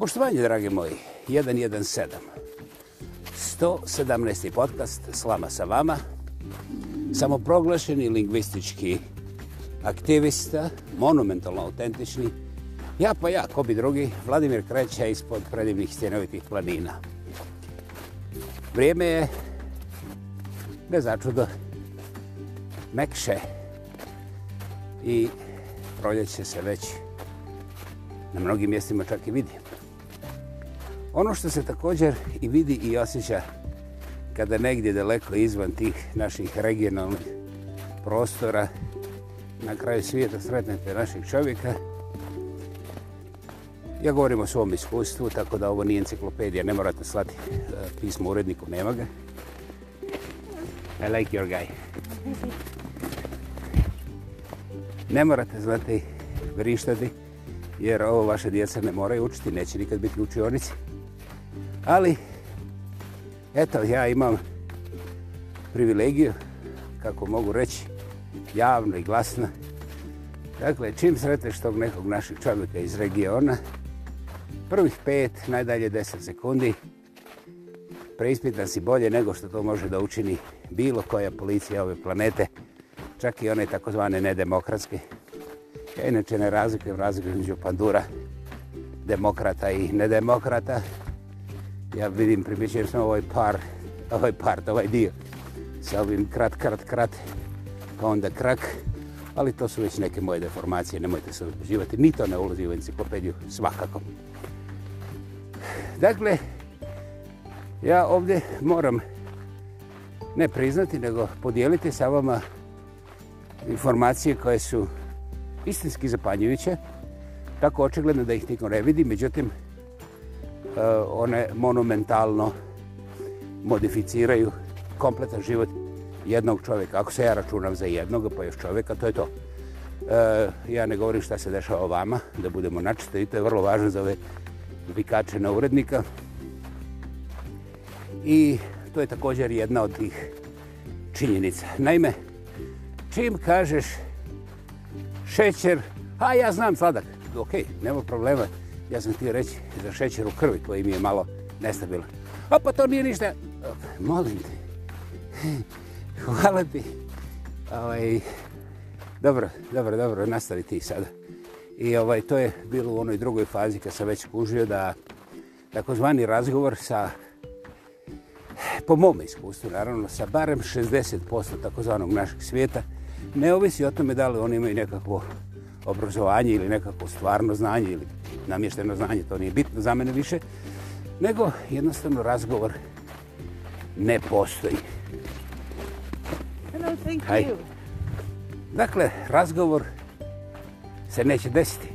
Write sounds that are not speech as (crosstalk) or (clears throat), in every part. Poštovanje, dragi moji, 117. 117. podcast, slama sa vama. Samoproglašeni lingvistički aktivista, monumentalno autentični. Ja pa ja, ko bi drugi, Vladimir Kreća ispod predivnih stjenovitih planina. Vrijeme je, ne začudo, mekše i proljeće se već na mnogim mjestima čak i vidim. Ono što se također i vidi i osjeća kada negdje daleko izvan tih naših regionalnih prostora na kraju svijeta sretnete našeg čovjeka, ja govorim o svom iskustvu, tako da ovo nije enciklopedija, ne morate slati e, pismo uredniku, nema ga. I like your guy. Ne morate znati vrištati jer ovo vaše djece ne moraju učiti, neće nikad biti učionici. Ali, eto, ja imam privilegiju, kako mogu reći, javno i glasno. Dakle, čim sreteš tog nekog našeg čovjeka iz regiona, prvih pet, najdalje 10 sekundi, preispitan si bolje nego što to može da učini bilo koja policija ove planete, čak i one takozvane nedemokratske. Ja inače ne razlikujem razliku među pandura demokrata i nedemokrata, ja vidim, primjećujem sam ovaj par, ovaj part, ovaj dio. Sa ovim krat, krat, krat, pa onda krak. Ali to su već neke moje deformacije, nemojte se uživati. Ni to ne ulazi u enciklopediju, svakako. Dakle, ja ovdje moram ne priznati, nego podijeliti sa vama informacije koje su istinski zapanjujuće. Tako očigledno da ih niko ne vidi, međutim, Eh, one monumentalno modificiraju kompletan život jednog čovjeka. Ako se ja računam za jednog, pa još čovjeka, to je to. E, ja ne govorim šta se dešava vama, da budemo načite i to je vrlo važno za ove vikače na urednika. I to je također jedna od tih činjenica. Naime, čim kažeš šećer, a ja znam sladak, okej, okay, nema problema, ja sam ti reći za šećer u krvi koji mi je malo nestabilan. A pa to nije ništa. Molim te. Hvala ti. Ovaj, dobro, dobro, dobro, nastavi ti sada. I ovaj, to je bilo u onoj drugoj fazi kad sam već kužio da takozvani razgovor sa po mom iskustvu, naravno, sa barem 60% takozvanog našeg svijeta, ne ovisi o tome da li oni imaju nekakvo obrazovanje ili nekakvo stvarno znanje ili namješteno znanje, to nije bitno za mene više, nego jednostavno razgovor ne postoji. Hello, thank you. Dakle, razgovor se neće desiti.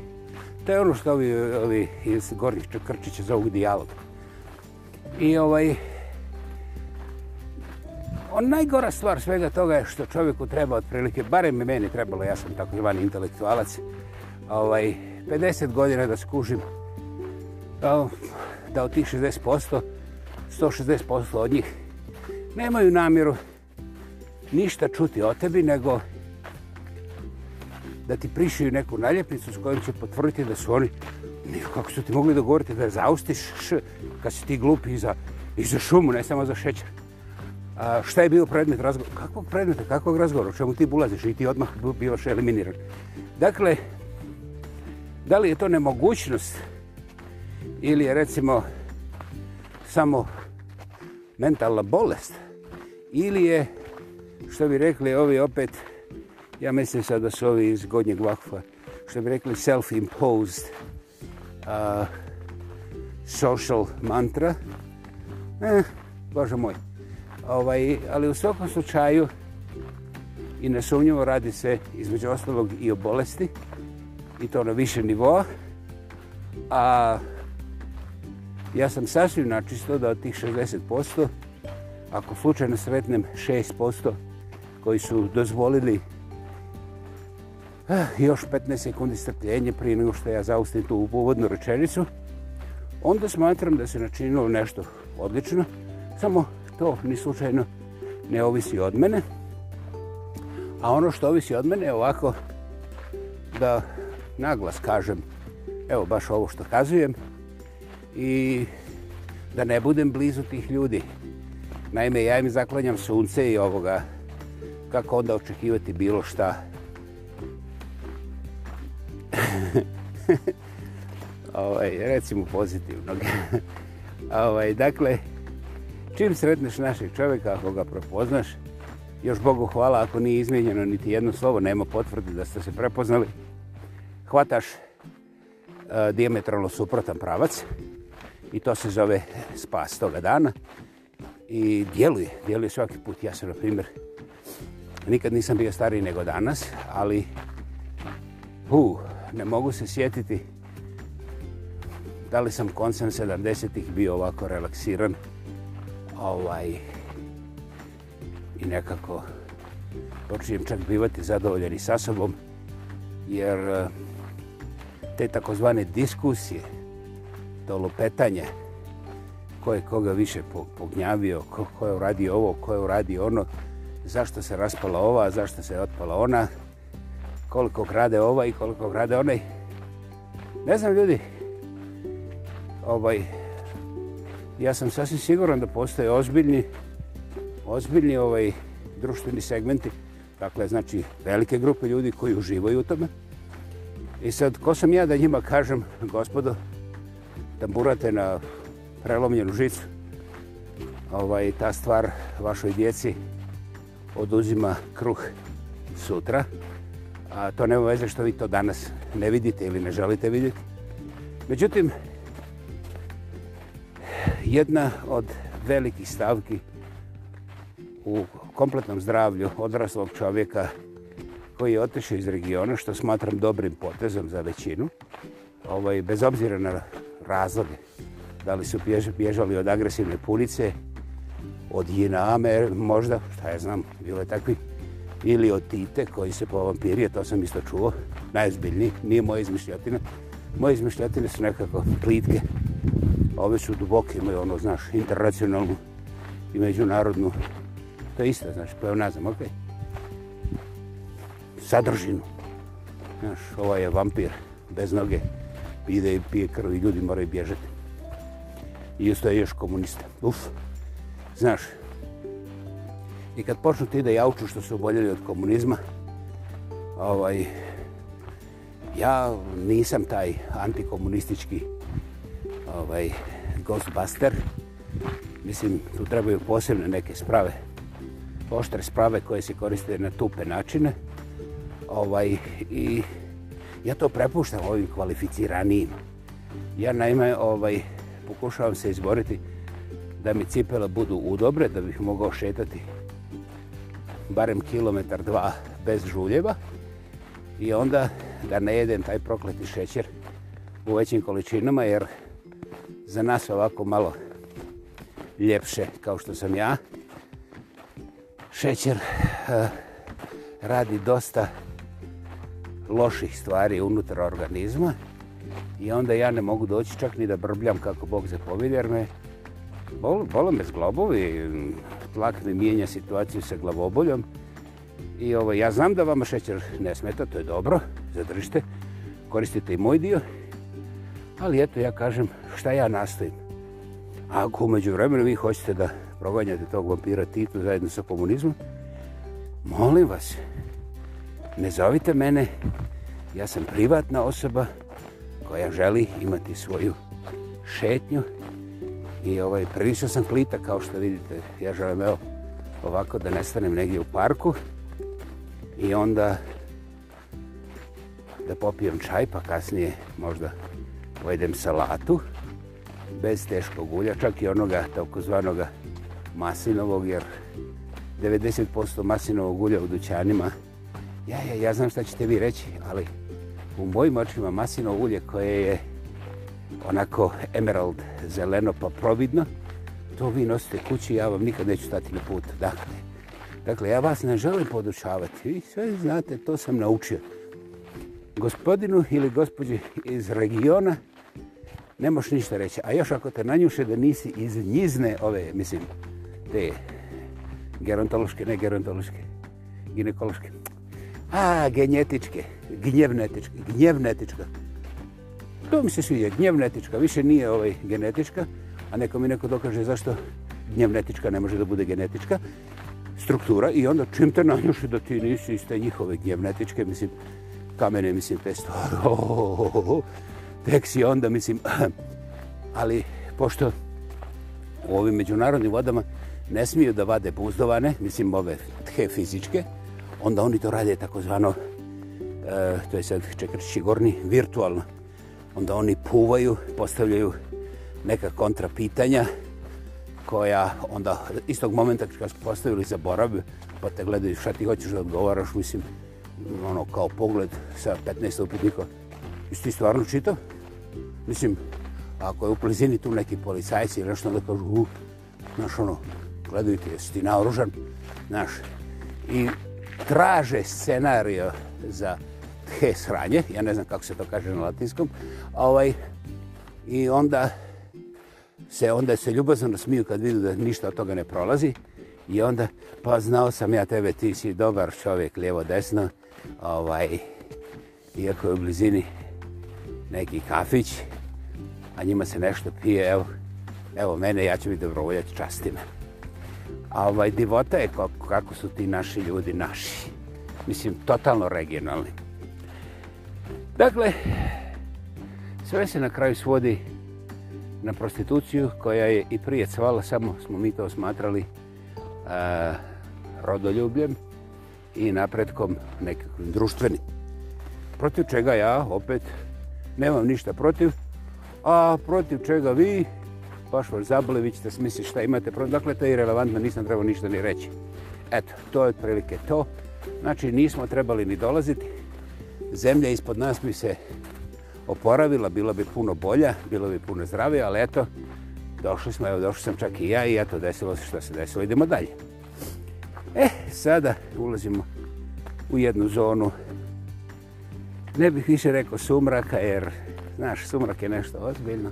To je ono što ovi, ovi iz Gornjih Čukrčića zovu dijalog. I ovaj, on najgora stvar svega toga je što čovjeku treba otprilike, barem i meni trebalo, ja sam tako zvani intelektualac, ovaj, 50 godina da skužim da od tih 60%, 160% od njih nemaju namjeru ništa čuti o tebi, nego da ti prišiju neku naljepnicu s kojom će potvrditi da su oni kako su ti mogli dogovoriti da zaustiš š, kad si ti glupi i za, i za šumu, ne samo za šećer. A, šta je bio predmet razgovora? Kakvog predmeta, kakvog razgovora? O čemu ti bulaziš i ti odmah bivaš eliminiran? Dakle, Da li je to nemogućnost ili je recimo samo mentalna bolest ili je, što bi rekli ovi opet, ja mislim sad da su ovi iz godnjeg vakfa, što bi rekli self-imposed uh, social mantra, e, eh, bože moj, ovaj, ali u svakom slučaju i nesumnjivo radi se između ostalog i o bolesti, i to na više nivoa. A ja sam sasvim načisto da od tih 60%, ako slučajno sretnem 6% koji su dozvolili eh, još 15 sekundi strpljenje prije nego što ja zaustim tu uvodnu rečenicu, onda smatram da se načinilo nešto odlično, samo to ni slučajno ne ovisi od mene. A ono što ovisi od mene je ovako da naglas kažem, evo baš ovo što kazujem, i da ne budem blizu tih ljudi. Naime, ja im zaklanjam sunce i ovoga, kako onda očekivati bilo šta. (laughs) ovaj, recimo pozitivnog. (laughs) ovaj, dakle, čim sretneš našeg čovjeka, ako ga propoznaš, još Bogu hvala ako nije izmenjeno niti jedno slovo, nema potvrde da ste se prepoznali, hvataš e, eh, diametralno suprotan pravac i to se zove spas toga dana i djeluje, djeluje svaki put. Ja sam, na primjer, nikad nisam bio stariji nego danas, ali hu, ne mogu se sjetiti da li sam koncem 70-ih bio ovako relaksiran ovaj, i nekako počinjem čak bivati zadovoljeni sa sobom, jer uh, te takozvane diskusije, to lupetanje, ko je koga više pognjavio, ko, ko je uradio ovo, ko je uradio ono, zašto se raspala ova, zašto se otpala ona, koliko grade ova i koliko grade onaj. Ne znam ljudi, ovaj, ja sam sasvim siguran da postoje ozbiljni, ozbiljni ovaj društveni segmenti, dakle, znači, velike grupe ljudi koji uživaju u tome, I sad, ko sam ja da njima kažem, gospodo, da burate na prelomljenu žicu, ovaj, ta stvar vašoj djeci oduzima kruh sutra, a to nema veze što vi to danas ne vidite ili ne želite vidjeti. Međutim, jedna od velikih stavki u kompletnom zdravlju odraslog čovjeka je koji je otišao iz regiona, što smatram dobrim potezom za većinu, ovaj, bez obzira na razloge, da li su bježali od agresivne punice, od jiname, možda, šta ja znam, bilo je takvi, ili od tite koji se po vampirije, to sam isto čuo, najozbiljniji, nije moja izmišljotina. Moje izmišljotine su nekako plitke, ove su duboke, imaju ono, znaš, internacionalnu i međunarodnu, to je isto, znaš, pojavno nazvam, okej. Okay sadržinu. Znaš, ovaj je vampir, bez noge, ide i pije krv i ljudi moraju bježati. I isto je još komunista. Uf, znaš. I kad počnu ti da jauču što su oboljeli od komunizma, ovaj, ja nisam taj antikomunistički ovaj, ghostbuster. Mislim, tu trebaju posebne neke sprave, oštre sprave koje se koriste na tupe načine ovaj i ja to prepuštam ovim kvalificiranim. Ja naime ovaj pokušavam se izboriti da mi cipele budu udobre da bih mogao šetati barem kilometar dva bez žuljeva i onda da ne jedem taj prokleti šećer u većim količinama jer za nas ovako malo ljepše kao što sam ja šećer uh, radi dosta loših stvari unutar organizma i onda ja ne mogu doći čak ni da brbljam kako Bog zapovedi jer me bol, bolo me zglobovi, tlak mi mijenja situaciju sa glavoboljom i ovo, ja znam da vama šećer ne smeta, to je dobro, zadržite, koristite i moj dio, ali eto ja kažem šta ja nastavim. Ako umeđu vremena vi hoćete da proganjate tog vampira Titu zajedno sa komunizmom, molim vas, ne zovite mene, ja sam privatna osoba koja želi imati svoju šetnju i ovaj, prišao sam klita kao što vidite, ja želim evo, ovako da nestanem negdje u parku i onda da popijem čaj pa kasnije možda pojedem salatu bez teškog ulja, čak i onoga takozvanoga masinovog jer 90% masinovog ulja u dućanima Ja, ja, ja znam šta ćete vi reći, ali u mojim očima masino ulje koje je onako emerald zeleno pa providno, to vi nosite kući ja vam nikad neću stati na put. Dakle, dakle ja vas ne želim podučavati. Vi sve znate, to sam naučio. Gospodinu ili gospođi iz regiona ne moš ništa reći. A još ako te nanjuše da nisi iz njizne ove, mislim, te gerontološke, ne gerontološke, ginekološke. A, genetičke, gnjevnetička, gnjevnetička. To mi se sviđa, gnjevnetička, više nije ovaj genetička, a neko mi neko dokaže zašto gnjevnetička ne može da bude genetička struktura i onda čim te nanjuši da ti nisi iz te njihove gnjevnetičke, mislim, kamene, mislim, te stvari, (laughs) tek si onda, mislim, (clears throat) ali pošto u ovim međunarodnim vodama ne smiju da vade buzdovane, mislim, ove tke fizičke, onda oni to rade takozvano, e, to je sad čekrči gorni, virtualno. Onda oni puvaju, postavljaju neka kontra pitanja koja onda istog momenta kada su postavili za borab, pa te gledaju šta ti hoćeš da odgovaraš, mislim, ono kao pogled sa 15 upitnika. Jesi ti stvarno čito? Mislim, ako je u plizini tu neki policajci ili nešto, onda kažu, uh, znaš ono, gledaju ti, jesi ti naoružan, znaš. I traže scenario za te sranje, ja ne znam kako se to kaže na latinskom, ovaj, i onda se onda se ljubazno smiju kad vidu da ništa od toga ne prolazi i onda pa znao sam ja tebe ti si dobar čovjek lijevo desno ovaj iako je u blizini neki kafić a njima se nešto pije evo, evo mene ja ću biti dobrovoljati častime ovaj, divota je kako, kako su ti naši ljudi naši. Mislim, totalno regionalni. Dakle, sve se na kraju svodi na prostituciju koja je i prije cvala, samo smo mi to smatrali a, e, rodoljubljem i napretkom nekakvim društvenim. Protiv čega ja opet nemam ništa protiv, a protiv čega vi pašvar Zablević, da smisli šta imate problem. Dakle, to je irrelevantno, nisam trebao ništa ni reći. Eto, to je otprilike to. Znači, nismo trebali ni dolaziti. Zemlja ispod nas bi se oporavila, bila bi puno bolja, bila bi puno zdravija, ali eto, došli smo, evo, došli sam čak i ja i eto, desilo se što se desilo, idemo dalje. E, sada ulazimo u jednu zonu. Ne bih više rekao sumraka, jer, znaš, sumrak je nešto ozbiljno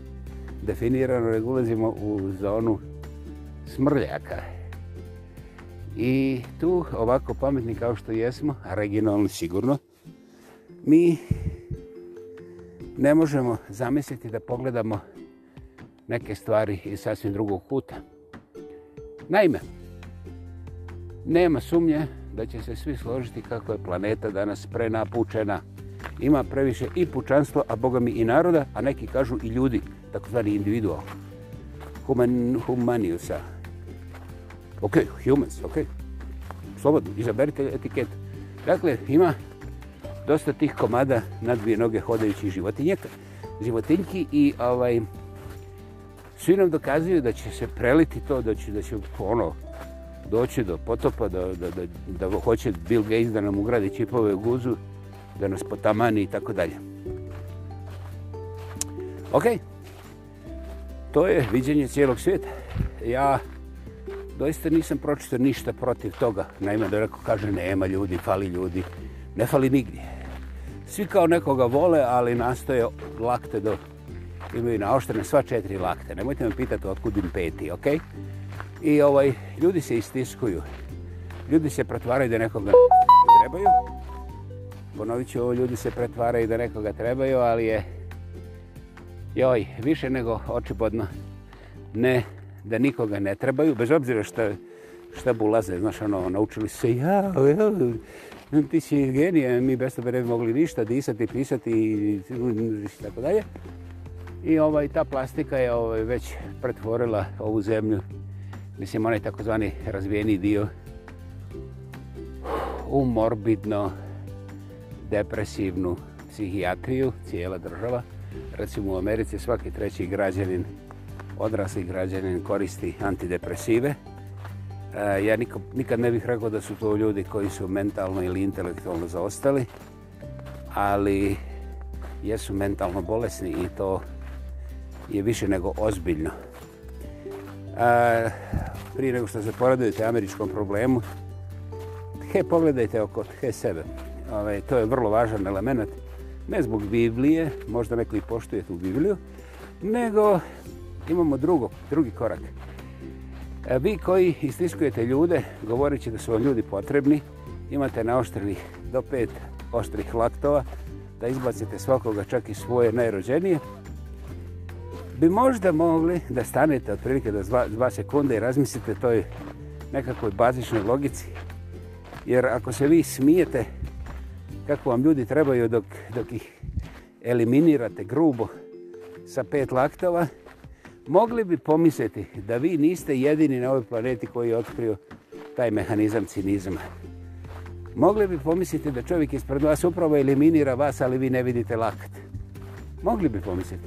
definirano je ulazimo u zonu smrljaka. I tu ovako pametni kao što jesmo, regionalno sigurno, mi ne možemo zamisliti da pogledamo neke stvari iz sasvim drugog puta. Naime, nema sumnje da će se svi složiti kako je planeta danas prenapučena. Ima previše i pučanstvo, a Boga mi i naroda, a neki kažu i ljudi takozvani individual. Human, humaniusa. Ok, humans, ok. Slobodno, izaberite etiket. Dakle, ima dosta tih komada na dvije noge hodajućih životinjaka, životinjki i ovaj, svi nam dokazuju da će se preliti to, da će, da će ono, doći do potopa, da, da, da, da hoće Bill Gates da nam ugradi čipove u guzu, da nas potamani i tako dalje. Okej. Okay to je viđenje cijelog svijeta. Ja doista nisam pročito ništa protiv toga. Naime, da neko kaže nema ljudi, fali ljudi. Ne fali nigdje. Svi kao nekoga vole, ali nastoje lakte do... Imaju naoštene sva četiri lakte. Nemojte me pitati otkud im peti, ok? I ovaj, ljudi se istiskuju. Ljudi se pretvaraju da nekoga trebaju. Ponovit ću ovo, ljudi se pretvaraju da nekoga trebaju, ali je joj, više nego očipodno, ne, da nikoga ne trebaju, bez obzira što šta bulaze, znaš, ono, naučili se, ja, ja, ti si genije, mi bez tebe ne bi mogli ništa disati, pisati i, i, i, i, i, i tako dalje. I ovaj, ta plastika je ovaj, već pretvorila ovu zemlju, mislim, onaj takozvani razvijeni dio, u morbidno depresivnu psihijatriju cijela država recimo u Americi svaki treći građanin, odrasli građanin koristi antidepresive. E, ja nikad ne bih rekao da su to ljudi koji su mentalno ili intelektualno zaostali, ali jesu mentalno bolesni i to je više nego ozbiljno. E, prije nego što se poradujete američkom problemu, he, pogledajte oko he, sebe. Ove, ovaj, to je vrlo važan element ne zbog Biblije, možda neko i poštuje tu Bibliju, nego imamo drugo, drugi korak. E, vi koji istiskujete ljude, govorići da su vam ljudi potrebni, imate naoštrenih do pet oštrih laktova, da izbacite svakoga čak i svoje najrođenije, bi možda mogli da stanete otprilike do dva, dva sekunde i razmislite toj nekakvoj bazičnoj logici. Jer ako se vi smijete, kako vam ljudi trebaju dok, dok ih eliminirate grubo sa pet laktova, mogli bi pomisliti da vi niste jedini na ovoj planeti koji je otkrio taj mehanizam cinizma. Mogli bi pomisliti da čovjek ispred vas upravo eliminira vas, ali vi ne vidite lakat. Mogli bi pomisliti.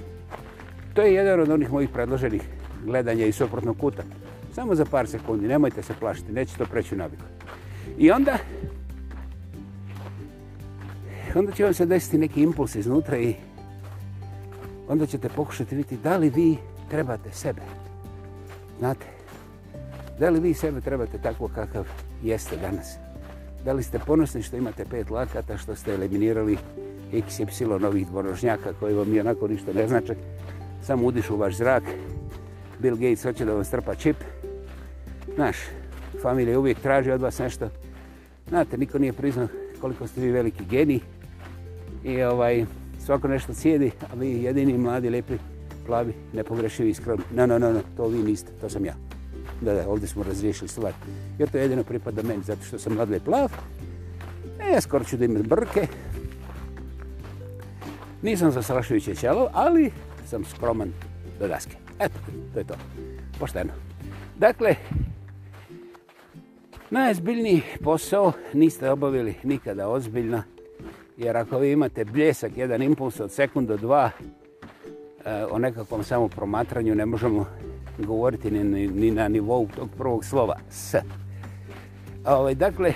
To je jedan od onih mojih predloženih gledanja i suprotnog kuta. Samo za par sekundi, nemojte se plašiti, neće to preći u naviku. I onda onda će vam se desiti neki impuls iznutra i onda ćete pokušati vidjeti da li vi trebate sebe. Znate, da li vi sebe trebate tako kakav jeste danas? Da li ste ponosni što imate pet lakata, što ste eliminirali XY novih dvorožnjaka koji vam i onako ništa ne znače, samo udišu vaš zrak, Bill Gates hoće da vam strpa čip, naš, familija uvijek traži od vas nešto. Znate, niko nije priznao koliko ste vi veliki genij, i ovaj svako nešto cijedi, a vi jedini mladi, lepi, plavi, nepogrešivi, skrom. No, no, no, no, to vi niste, to sam ja. Da, da, ovdje smo razriješili stvar. Jer to je jedino pripada meni, zato što sam mladi, plav. E, ja skoro ću da imam brke. Nisam za strašujuće ćelo, ali sam skroman do daske. Eto, to je to. Pošteno. Dakle, najzbiljniji posao niste obavili nikada ozbiljno jer ako vi imate bljesak, jedan impuls od sekunda, dva, e, o nekakvom samo promatranju ne možemo govoriti ni, ni, ni na nivou tog prvog slova, s. Ovo, ovaj, dakle,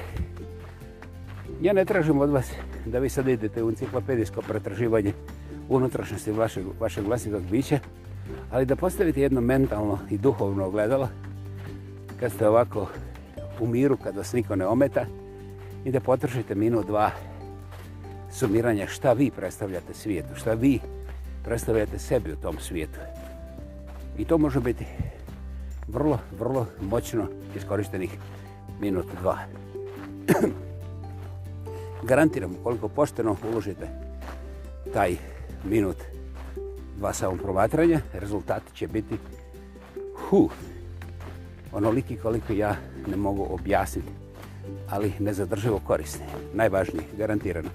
ja ne tražim od vas da vi sad idete u enciklopedijsko pretraživanje unutrašnjosti vašeg, vašeg vlasnikog bića, ali da postavite jedno mentalno i duhovno ogledalo kad ste ovako u miru, kad vas niko ne ometa, i da potrošite minut, dva, sumiranja šta vi predstavljate svijetu, šta vi predstavljate sebi u tom svijetu. I to može biti vrlo, vrlo moćno iskoristenih minut dva. (clears throat) Garantiram, koliko pošteno uložite taj minut dva sa ovom promatranja, rezultat će biti hu, onoliki koliko ja ne mogu objasniti, ali nezadrživo korisni, najvažniji, garantirano.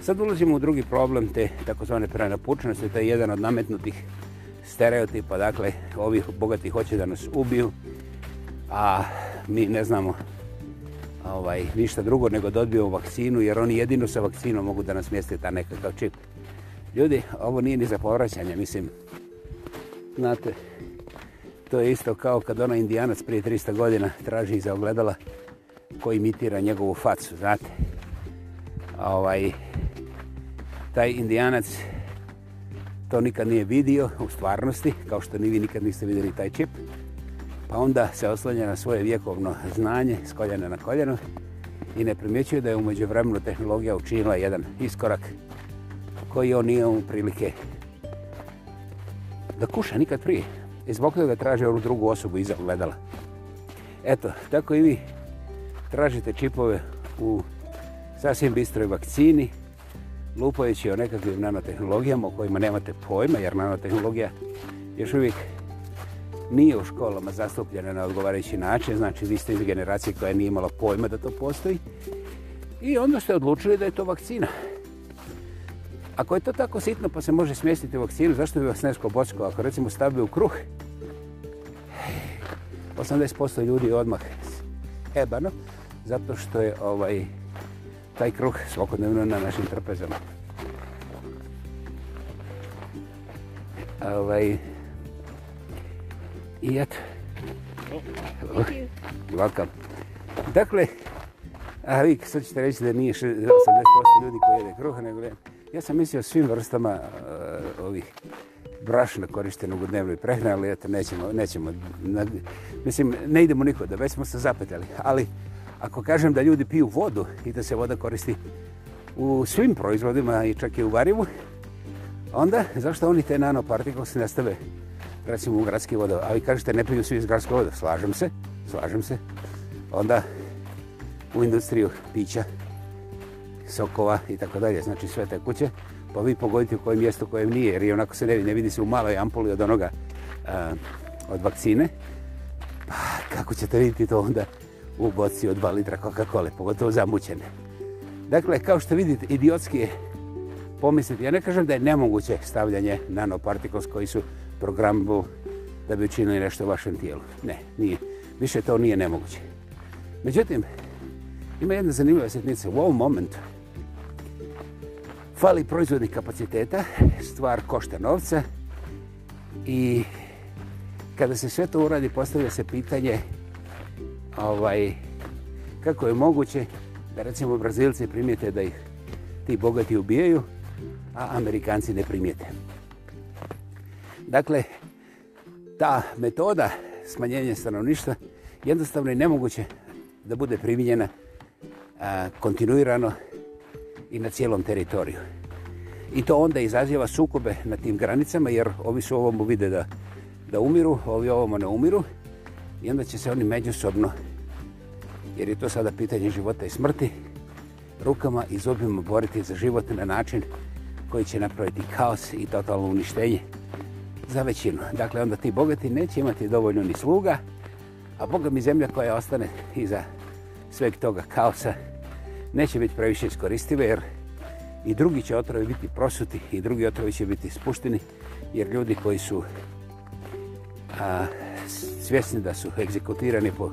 Sad ulazimo u drugi problem te takozvane prenapučenosti, to je jedan od nametnutih stereotipa, dakle, ovi bogati hoće da nas ubiju, a mi ne znamo ovaj, ništa drugo nego da odbijemo vakcinu, jer oni jedino sa vakcinom mogu da nas mjeste ta nekakav čip. Ljudi, ovo nije ni za povraćanje, mislim, znate, to je isto kao kad ona indijanac prije 300 godina traži za ogledala koji imitira njegovu facu, znate. Ovaj, taj indijanac to nikad nije vidio u stvarnosti, kao što ni vi nikad niste vidjeli taj čip. Pa onda se oslanja na svoje vjekovno znanje, s koljena na koljeno, i ne primjećuje da je umeđu vremenu tehnologija učinila jedan iskorak koji on nije u prilike da kuša nikad prije. I zbog toga traže ovu drugu osobu iza gledala. Eto, tako i vi tražite čipove u sasvim bistroj vakcini, lupajući o nekakvim nanotehnologijama o kojima nemate pojma, jer nanotehnologija još uvijek nije u školama zastupljena na odgovarajući način, znači vi ste iz generacije koja nije imala pojma da to postoji i onda ste odlučili da je to vakcina. Ako je to tako sitno pa se može smjestiti u vakcinu, zašto bi vas nesko bočko? Ako recimo stavio u kruh, 80% ljudi odmah ebano, zato što je ovaj taj kruh svakodnevno na našim trpezama. Ovaj, I eto. Oh, welcome. Dakle, a vi sad ćete reći da nije 80% ljudi koji jede kruha, nego ne. Ja sam mislio svim vrstama uh, ovih brašna korištenog u dnevnoj prehrani, ali eto, nećemo, nećemo, na, mislim, ne idemo nikod, već smo se zapetali, ali uh, Ako kažem da ljudi piju vodu i da se voda koristi u svim proizvodima i čak i u varivu, onda zašto oni te nanopartikles ne stave recimo u gradski vodo? A vi kažete ne piju svi iz gradske vode. Slažem se, slažem se. Onda u industriju pića, sokova i tako dalje, znači sve te kuće, pa vi pogodite u kojem mjestu kojem nije, jer onako se ne vidi, ne vidi se u maloj ampuli od onoga, a, od vakcine. Pa kako ćete vidjeti to onda? u boci od 2 litra Coca-Cola, pogotovo zamućene. Dakle, kao što vidite, idiotski je pomisliti. Ja ne kažem da je nemoguće stavljanje nanoparticles koji su programu da bi učinili nešto u vašem tijelu. Ne, nije. Više to nije nemoguće. Međutim, ima jedna zanimljiva sjetnica. U ovom momentu fali proizvodnih kapaciteta, stvar košta novca i kada se sve to uradi, postavlja se pitanje ovaj, kako je moguće da recimo Brazilci primijete da ih ti bogati ubijaju, a Amerikanci ne primijete. Dakle, ta metoda smanjenja stanovništva jednostavno je nemoguće da bude primijenjena a, kontinuirano i na cijelom teritoriju. I to onda izaziva sukobe na tim granicama, jer ovi su ovom uvide da, da umiru, ovi ovom ne umiru. I onda će se oni međusobno, jer je to sada pitanje života i smrti, rukama i zubima boriti za život na način koji će napraviti kaos i totalno uništenje za većinu. Dakle, onda ti bogati neće imati dovoljno ni sluga, a Boga mi zemlja koja ostane iza sveg toga kaosa neće biti previše iskoristiva jer i drugi će otrovi biti prosuti i drugi otrovi će biti spušteni jer ljudi koji su a, svjesni da su egzekutirani po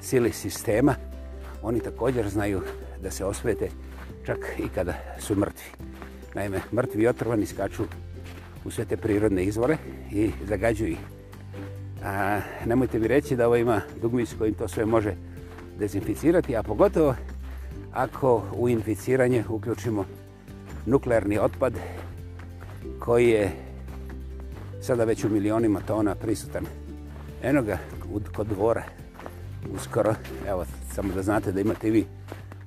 sili sistema, oni također znaju da se osvete čak i kada su mrtvi. Naime, mrtvi i otrvani skaču u sve te prirodne izvore i zagađuju ih. A, nemojte mi reći da ovo ima dugmić kojim to sve može dezinficirati, a pogotovo ako u inficiranje uključimo nuklearni otpad koji je sada već u milionima tona prisutan Eno ga, kod dvora, uskoro, evo, samo da znate da imate vi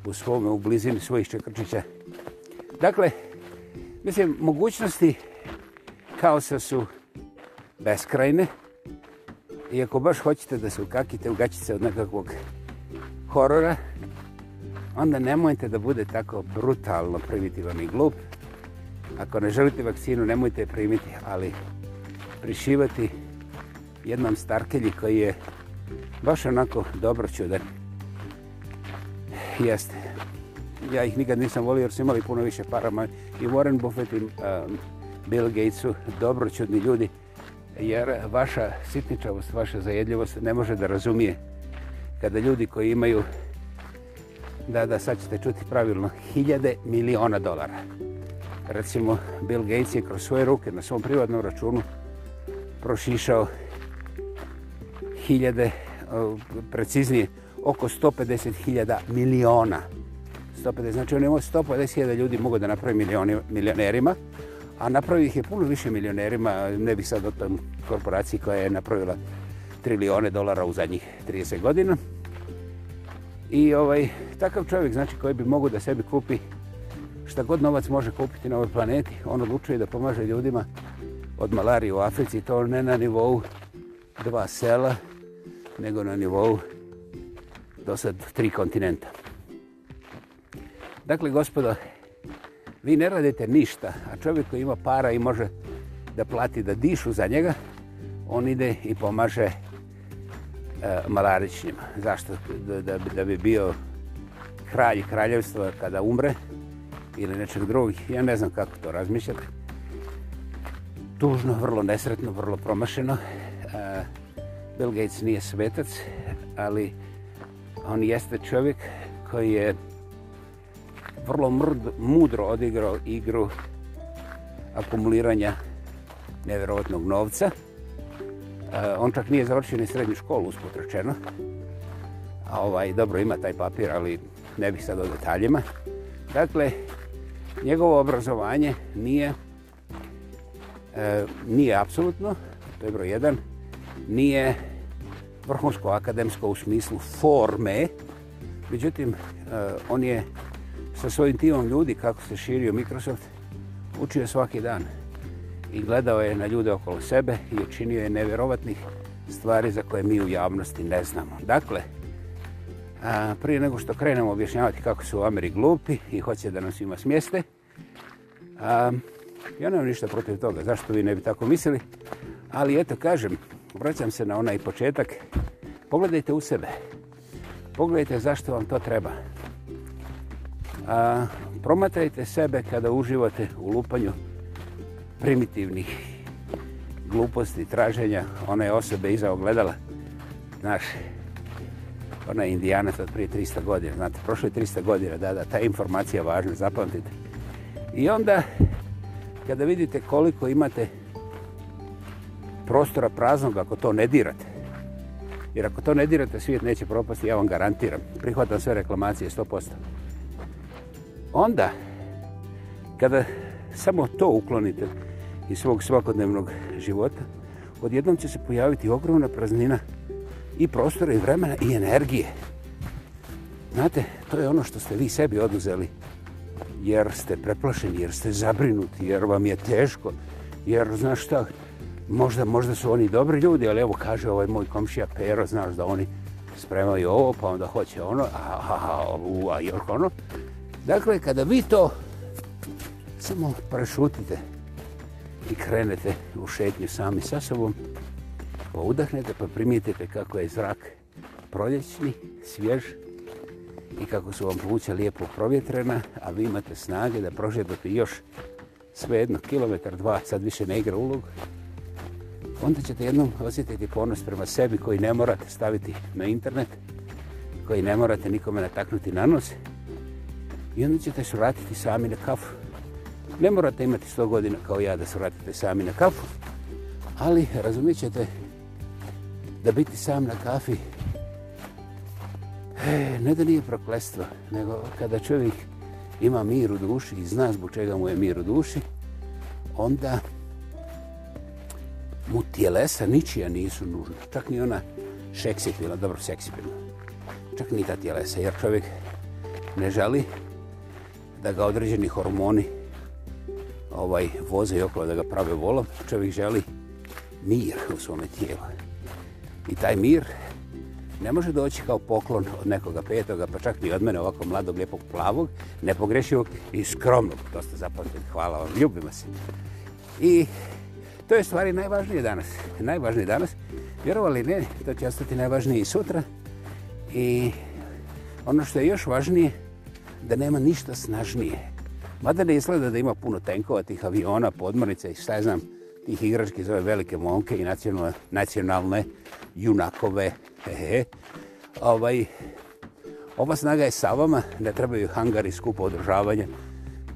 u svome, u blizini svojih čekrčića. Dakle, mislim, mogućnosti kaosa su beskrajne. I ako baš hoćete da se ukakite u gaćice od nekakvog horora, onda nemojte da bude tako brutalno primitivan i glup. Ako ne želite vakcinu, nemojte je primiti, ali prišivati jednom starkelji koji je baš onako dobro čudan. Jeste. Ja ih nikad nisam volio jer su imali puno više parama. I Warren Buffett i um, Bill Gates su dobro čudni ljudi. Jer vaša sitničavost, vaša zajedljivost ne može da razumije kada ljudi koji imaju da, da, sad ćete čuti pravilno, hiljade miliona dolara. Recimo, Bill Gates je kroz svoje ruke na svom privatnom računu prošišao hiljade, preciznije, oko 150 hiljada miliona. 150, znači on je 150 hiljada ljudi mogao da napravi milioni, milionerima, a napravi ih je puno više milionerima, ne bih sad o tom korporaciji koja je napravila trilione dolara u zadnjih 30 godina. I ovaj takav čovjek znači koji bi mogao da sebi kupi šta god novac može kupiti na ovoj planeti, on odlučuje da pomaže ljudima od malarije u Africi, to ne na nivou dva sela, nego na nivou do sad tri kontinenta. Dakle, gospodo, vi ne radite ništa, a čovjek koji ima para i može da plati da dišu za njega, on ide i pomaže e, malaričnjima. Zašto? Da, da, da bi bio kralj kraljevstva kada umre ili nečeg drugih. Ja ne znam kako to razmišljati. Tužno, vrlo nesretno, vrlo promašeno. E, Bill Gates nije svetac, ali on jeste čovjek koji je vrlo mrd, mudro odigrao igru akumuliranja nevjerovatnog novca. E, on čak nije završio ni srednju školu uspotrečeno. A ovaj, dobro, ima taj papir, ali ne bih sad o detaljima. Dakle, njegovo obrazovanje nije e, nije apsolutno, to je broj jedan, nije vrhunsko akademsko u smislu forme, međutim, e, on je sa svojim timom ljudi, kako se širio Microsoft, učio svaki dan i gledao je na ljude okolo sebe i učinio je nevjerovatnih stvari za koje mi u javnosti ne znamo. Dakle, prije nego što krenemo objašnjavati kako su u Ameri glupi i hoće da nas ima smjeste, ja nemam ništa protiv toga, zašto vi ne bi tako mislili, ali eto kažem, vraćam se na onaj početak. Pogledajte u sebe. Pogledajte zašto vam to treba. A, promatrajte sebe kada uživate u lupanju primitivnih gluposti, traženja one osobe iza ogledala. Znaš, ona je indijanat od prije 300 godina. Znate, prošlo je 300 godina, da, da, ta informacija je važna, zapamtite. I onda, kada vidite koliko imate prostora praznog ako to ne dirate. Jer ako to ne dirate, svijet neće propasti, ja vam garantiram. Prihvatam sve reklamacije 100%. Onda, kada samo to uklonite iz svog svakodnevnog života, odjednom će se pojaviti ogromna praznina i prostora i vremena i energije. Znate, to je ono što ste vi sebi oduzeli jer ste preplašeni, jer ste zabrinuti, jer vam je teško, jer znaš što možda, možda su oni dobri ljudi, ali evo kaže ovaj moj komšija Pero, znaš da oni spremaju ovo, pa onda hoće ono, a, a, a, u, a, još ono. Dakle, kada vi to samo prešutite i krenete u šetnju sami sa sobom, pa udahnete, pa primijetite kako je zrak proljećni, svjež, i kako su vam pluća lijepo provjetrena, a vi imate snage da prošetate još sve jedno kilometar, dva, sad više ne igra ulogu, onda ćete jednom osjetiti ponos prema sebi koji ne morate staviti na internet, koji ne morate nikome nataknuti na nos i onda ćete se vratiti sami na kafu. Ne morate imati 100 godina kao ja da se vratite sami na kafu, ali razumijet ćete da biti sam na kafi e, ne da nije proklestvo, nego kada čovjek ima mir u duši i zna zbog čega mu je mir u duši, onda mu tijelesa ničija nisu nužna. Čak ni ona šeksipila, dobro seksipila. Čak ni ta tijelesa, jer čovjek ne želi da ga određeni hormoni ovaj voze i okolo da ga prave volom. Čovjek želi mir u svome tijelu. I taj mir ne može doći kao poklon od nekoga petoga, pa čak ni od mene ovako mladog, lijepog, plavog, nepogrešivog i skromnog. To ste zapamtili. Hvala vam. Ljubimo se. I To je stvari najvažnije danas. Najvažnije danas. Vjerovali ne, to će ostati najvažnije i sutra. I ono što je još važnije, da nema ništa snažnije. Mada ne izgleda da ima puno tenkova, tih aviona, podmornica i šta je znam, tih igrački zove velike monke i nacionalne, nacionalne junakove. Hehe. Ovaj, ova snaga je sa vama, ne trebaju hangari skupo održavanja,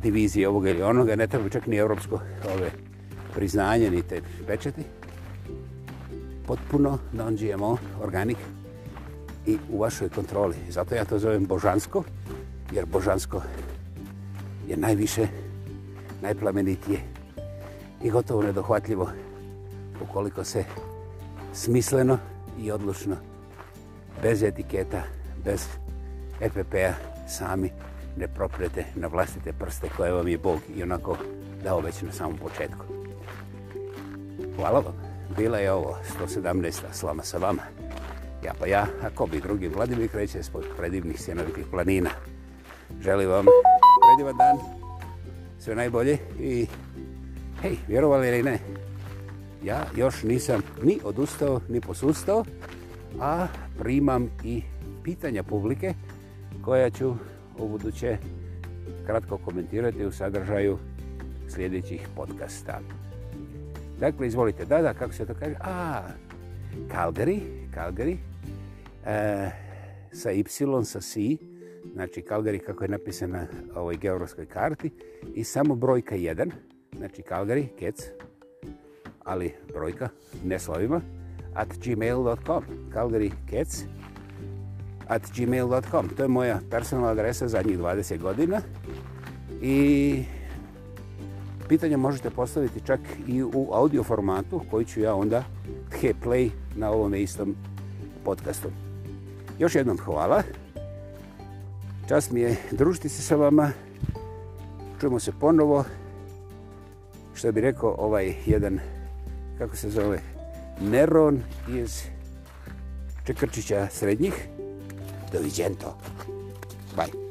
divizije ovoga ili onoga, ne trebaju čak ni evropsko ove ovaj, priznanje, ni te pečeti. Potpuno non-GMO, organik i u vašoj kontroli. Zato ja to zovem Božansko, jer Božansko je najviše, najplamenitije i gotovo nedohvatljivo ukoliko se smisleno i odlučno bez etiketa, bez EPP-a sami ne proprete na vlastite prste koje vam je Bog i onako dao već na samom početku. Hvala vam. Bila je ovo 117. slama sa vama. Ja pa ja, ako bi drugi Vladimir kreće spod predivnih sjenovitih planina. Želim vam predivan dan, sve najbolje i hej, vjerovali ili ne, ja još nisam ni odustao, ni posustao, a primam i pitanja publike koja ću u buduće kratko komentirati u sadržaju sljedećih podcasta. Hvala. Dakle, izvolite, da, da, kako se to kaže? A, Calgary, Calgary, e, sa Y, sa C, znači Calgary kako je napisana na ovoj geografskoj karti, i samo brojka 1, znači Calgary, kec, ali brojka, ne slovima, at gmail.com, Calgary, kec, at gmail.com. To je moja personalna adresa zadnjih 20 godina i pitanja možete postaviti čak i u audio formatu koji ću ja onda tje play na ovom istom podcastu. Još jednom hvala. Čas mi je družiti se sa vama. Čujemo se ponovo. Što bi rekao ovaj jedan, kako se zove, Neron iz Čekrčića srednjih. Doviđen to. Bye.